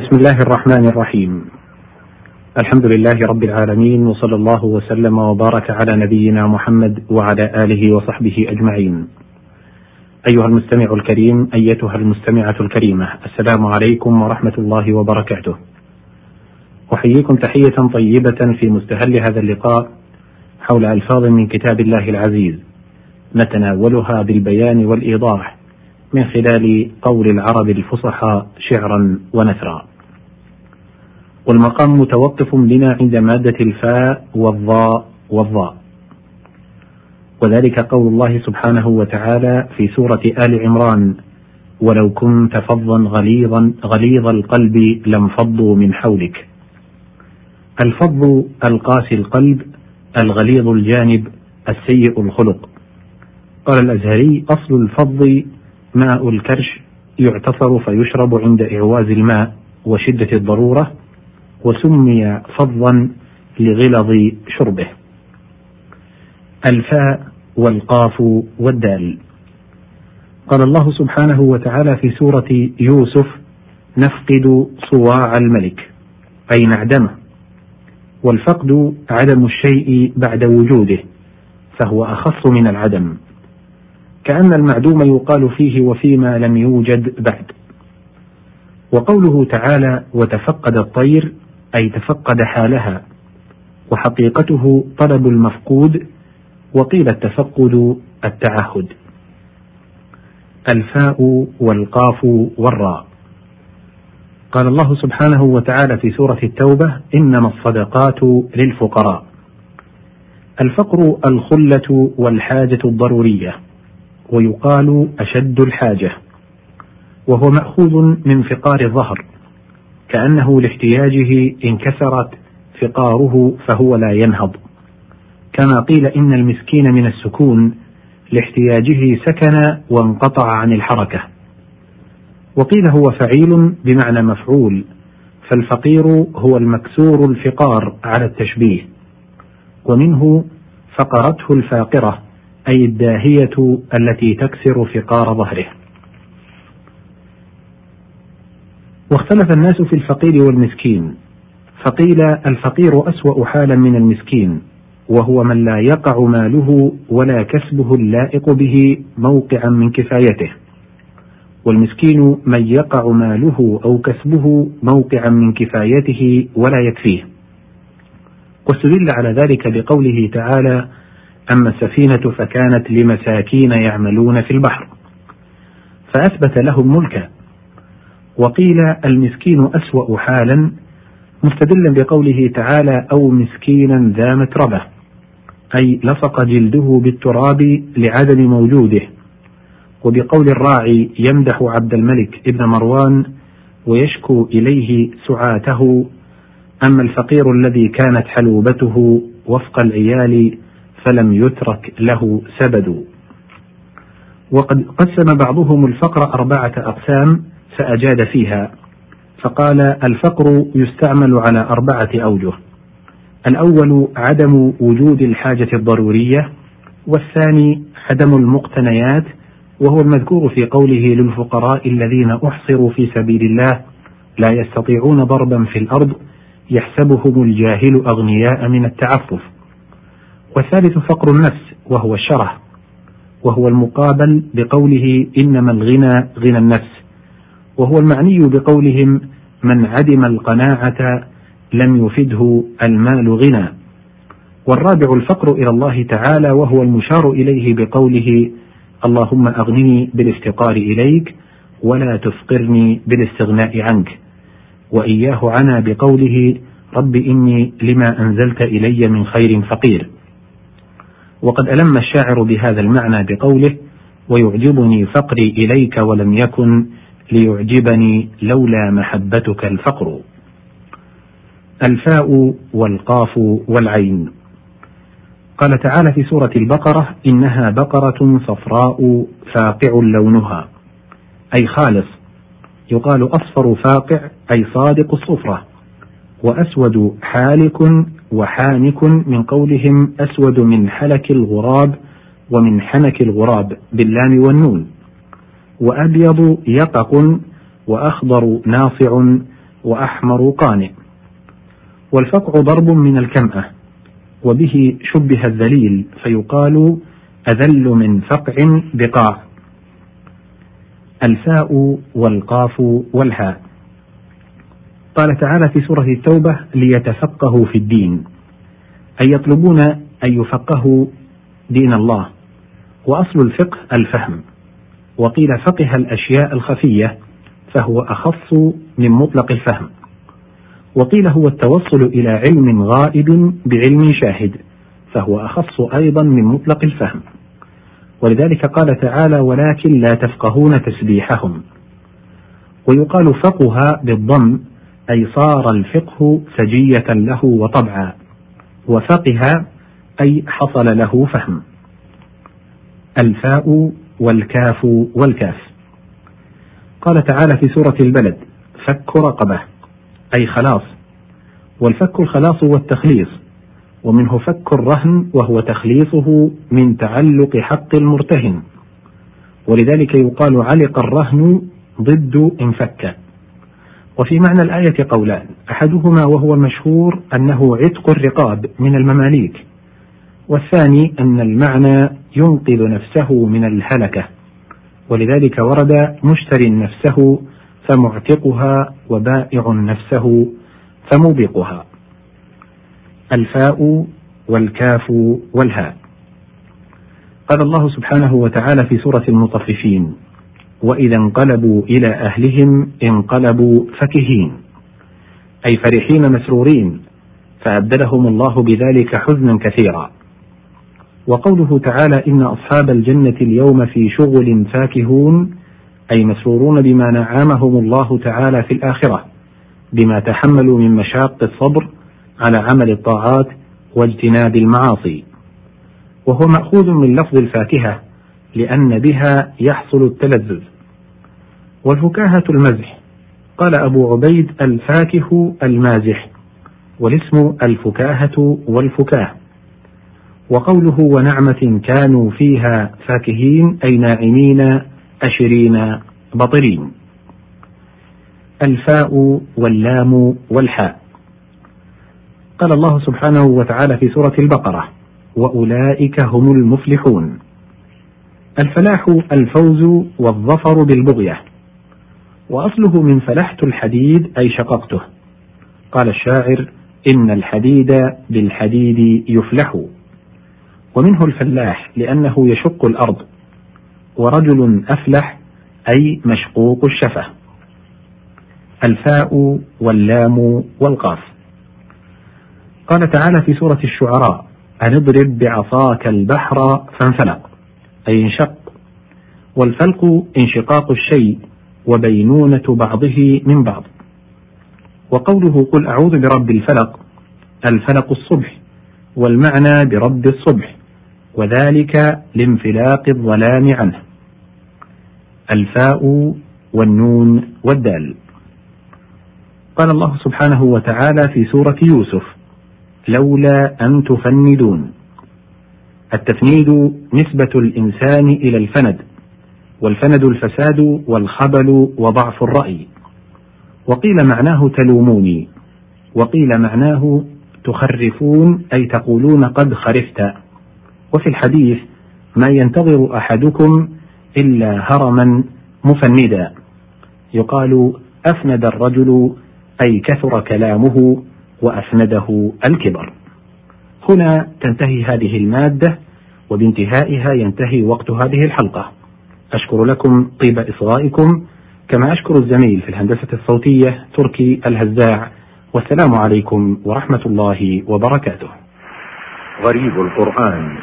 بسم الله الرحمن الرحيم. الحمد لله رب العالمين وصلى الله وسلم وبارك على نبينا محمد وعلى آله وصحبه أجمعين. أيها المستمع الكريم أيتها المستمعة الكريمة السلام عليكم ورحمة الله وبركاته. أحييكم تحية طيبة في مستهل هذا اللقاء حول ألفاظ من كتاب الله العزيز نتناولها بالبيان والإيضاح من خلال قول العرب الفصحى شعرا ونثرا. والمقام متوقف بنا عند مادة الفاء والضاء والضاء. وذلك قول الله سبحانه وتعالى في سورة آل عمران ولو كنت فظا غليظا غليظ القلب لانفضوا من حولك. الفظ القاسي القلب الغليظ الجانب السيء الخلق. قال الأزهري أصل الفظ ماء الكرش يعتصر فيشرب عند إعواز الماء وشدة الضرورة وسمي فظا لغلظ شربه. الفاء والقاف والدال. قال الله سبحانه وتعالى في سورة يوسف نفقد صواع الملك أي نعدمه. والفقد عدم الشيء بعد وجوده فهو أخص من العدم. كأن المعدوم يقال فيه وفيما لم يوجد بعد. وقوله تعالى وتفقد الطير أي تفقد حالها. وحقيقته طلب المفقود وقيل التفقد التعهد. الفاء والقاف والراء. قال الله سبحانه وتعالى في سورة التوبة إنما الصدقات للفقراء. الفقر الخلة والحاجة الضرورية. ويقال أشد الحاجة وهو مأخوذ من فقار الظهر كأنه لاحتياجه انكسرت فقاره فهو لا ينهض. كما قيل إن المسكين من السكون لاحتياجه سكن وانقطع عن الحركة. وقيل هو فعيل بمعنى مفعول فالفقير هو المكسور الفقار على التشبيه ومنه فقرته الفاقرة. أي الداهية التي تكسر فقار ظهره. واختلف الناس في الفقير والمسكين فقيل الفقير أسوأ حالا من المسكين وهو من لا يقع ماله ولا كسبه اللائق به موقعا من كفايته. والمسكين من يقع ماله أو كسبه موقعا من كفايته ولا يكفيه. واستدل على ذلك بقوله تعالى أما السفينة فكانت لمساكين يعملون في البحر. فأثبت لهم ملكا. وقيل المسكين أسوأ حالا مستدلا بقوله تعالى أو مسكينا ذا متربة. أي لصق جلده بالتراب لعدم موجوده. وبقول الراعي يمدح عبد الملك ابن مروان ويشكو إليه سعاته. أما الفقير الذي كانت حلوبته وفق العيال فلم يترك له سبد. وقد قسم بعضهم الفقر أربعة أقسام فأجاد فيها. فقال الفقر يستعمل على أربعة أوجه. الأول عدم وجود الحاجة الضرورية والثاني عدم المقتنيات وهو المذكور في قوله للفقراء الذين أحصروا في سبيل الله لا يستطيعون ضربا في الأرض يحسبهم الجاهل أغنياء من التعفف والثالث فقر النفس وهو الشره وهو المقابل بقوله إنما الغنى غنى النفس وهو المعني بقولهم من عدم القناعة لم يفده المال غنى. والرابع الفقر إلى الله تعالى وهو المشار إليه بقوله اللهم أغنني بالافتقار إليك ولا تفقرني بالاستغناء عنك وإياه عنا بقوله رب إني لما أنزلت إلي من خير فقير. وقد ألم الشاعر بهذا المعنى بقوله ويعجبني فقري إليك ولم يكن ليعجبني لولا محبتك الفقر الفاء والقاف والعين. قال تعالى في سورة البقرة إنها بقرة صفراء فاقع لونها أي خالص. يقال أصفر فاقع أي صادق الصفرة. وأسود حالك وحانك من قولهم أسود من حلك الغراب ومن حنك الغراب باللام والنون. وأبيض يقق وأخضر ناصع وأحمر قانئ والفقع ضرب من الكمأة وبه شبه الذليل فيقال أذل من فقع بقاع. الفاء والقاف والهاء. قال تعالى في سورة التوبة ليتفقهوا في الدين أي يطلبون أن يفقهوا دين الله. وأصل الفقه الفهم. وقيل فقه الأشياء الخفية فهو أخص من مطلق الفهم. وقيل هو التوصل إلى علم غائب بعلم شاهد فهو أخص أيضا من مطلق الفهم. ولذلك قال تعالى ولكن لا تفقهون تسبيحهم ويقال فقه بالضم أي صار الفقه سجية له وطبعا وفقه أي حصل له فهم. الفاء والكاف والكاف. قال تعالى في سورة البلد فك رقبة أي خلاص. والفك الخلاص والتخليص ومنه فك الرهن وهو تخليصه من تعلق حق المرتهن. ولذلك يقال علق الرهن ضد انفك وفي معنى الآية قولان أحدهما وهو المشهور أنه عتق الرقاب من المماليك والثاني أن المعنى ينقذ نفسه من الهلكة ولذلك ورد مشتري نفسه فمعتقها وبائع نفسه فموبقها الفاء والكاف والهاء. قال الله سبحانه وتعالى في سورة المطففين وإذا انقلبوا إلى أهلهم انقلبوا فكهين. أي فرحين مسرورين فأبدلهم الله بذلك حزنا كثيرا. وقوله تعالى إن أصحاب الجنة اليوم في شغل فاكهون أي مسرورون بما نعمهم الله تعالى في الآخرة بما تحملوا من مشاق الصبر على عمل الطاعات واجتناب المعاصي. وهو مأخوذ من لفظ الفاكهة لأن بها يحصل التلذذ. والفكاهة المزح. قال أبو عبيد الفاكه المازح والاسم الفكاهة والفكاه وقوله ونعمة كانوا فيها فاكهين أي ناعمين أشرين بطرين. الفاء واللام والحاء. قال الله سبحانه وتعالى في سورة البقرة وأولئك هم المفلحون. الفلاح الفوز والظفر بالبغية. وأصله من فلحت الحديد أي شققته. قال الشاعر إن الحديد بالحديد يفلح. ومنه الفلاح لأنه يشق الأرض. ورجل أفلح أي مشقوق الشفة. الفاء واللام والقاف. قال تعالى في سورة الشعراء أن اضرب بعصاك البحر فانفلق. أي انشق. والفلق انشقاق الشيء. وبينونة بعضه من بعض. وقوله قل أعوذ برب الفلق الفلق الصبح والمعنى برب الصبح وذلك لانفلاق الظلام عنه. الفاء والنون والدال. قال الله سبحانه وتعالى في سورة يوسف لولا أن تفندون. التفنيد نسبة الإنسان إلى الفند. والفند الفساد والخبل وضعف الرأي. وقيل معناه تلوموني. وقيل معناه تخرفون أي تقولون قد خرفت. وفي الحديث ما ينتظر أحدكم إلا هرما مفندا. يقال أفند الرجل أي كثر كلامه وأفنده الكبر. هنا تنتهي هذه المادة وبانتهائها ينتهي وقت هذه الحلقة. أشكر لكم طيب إصغائكم. كما أشكر الزميل في الهندسة الصوتية تركي الهزاع والسلام عليكم ورحمة الله وبركاته. غريب القرآن.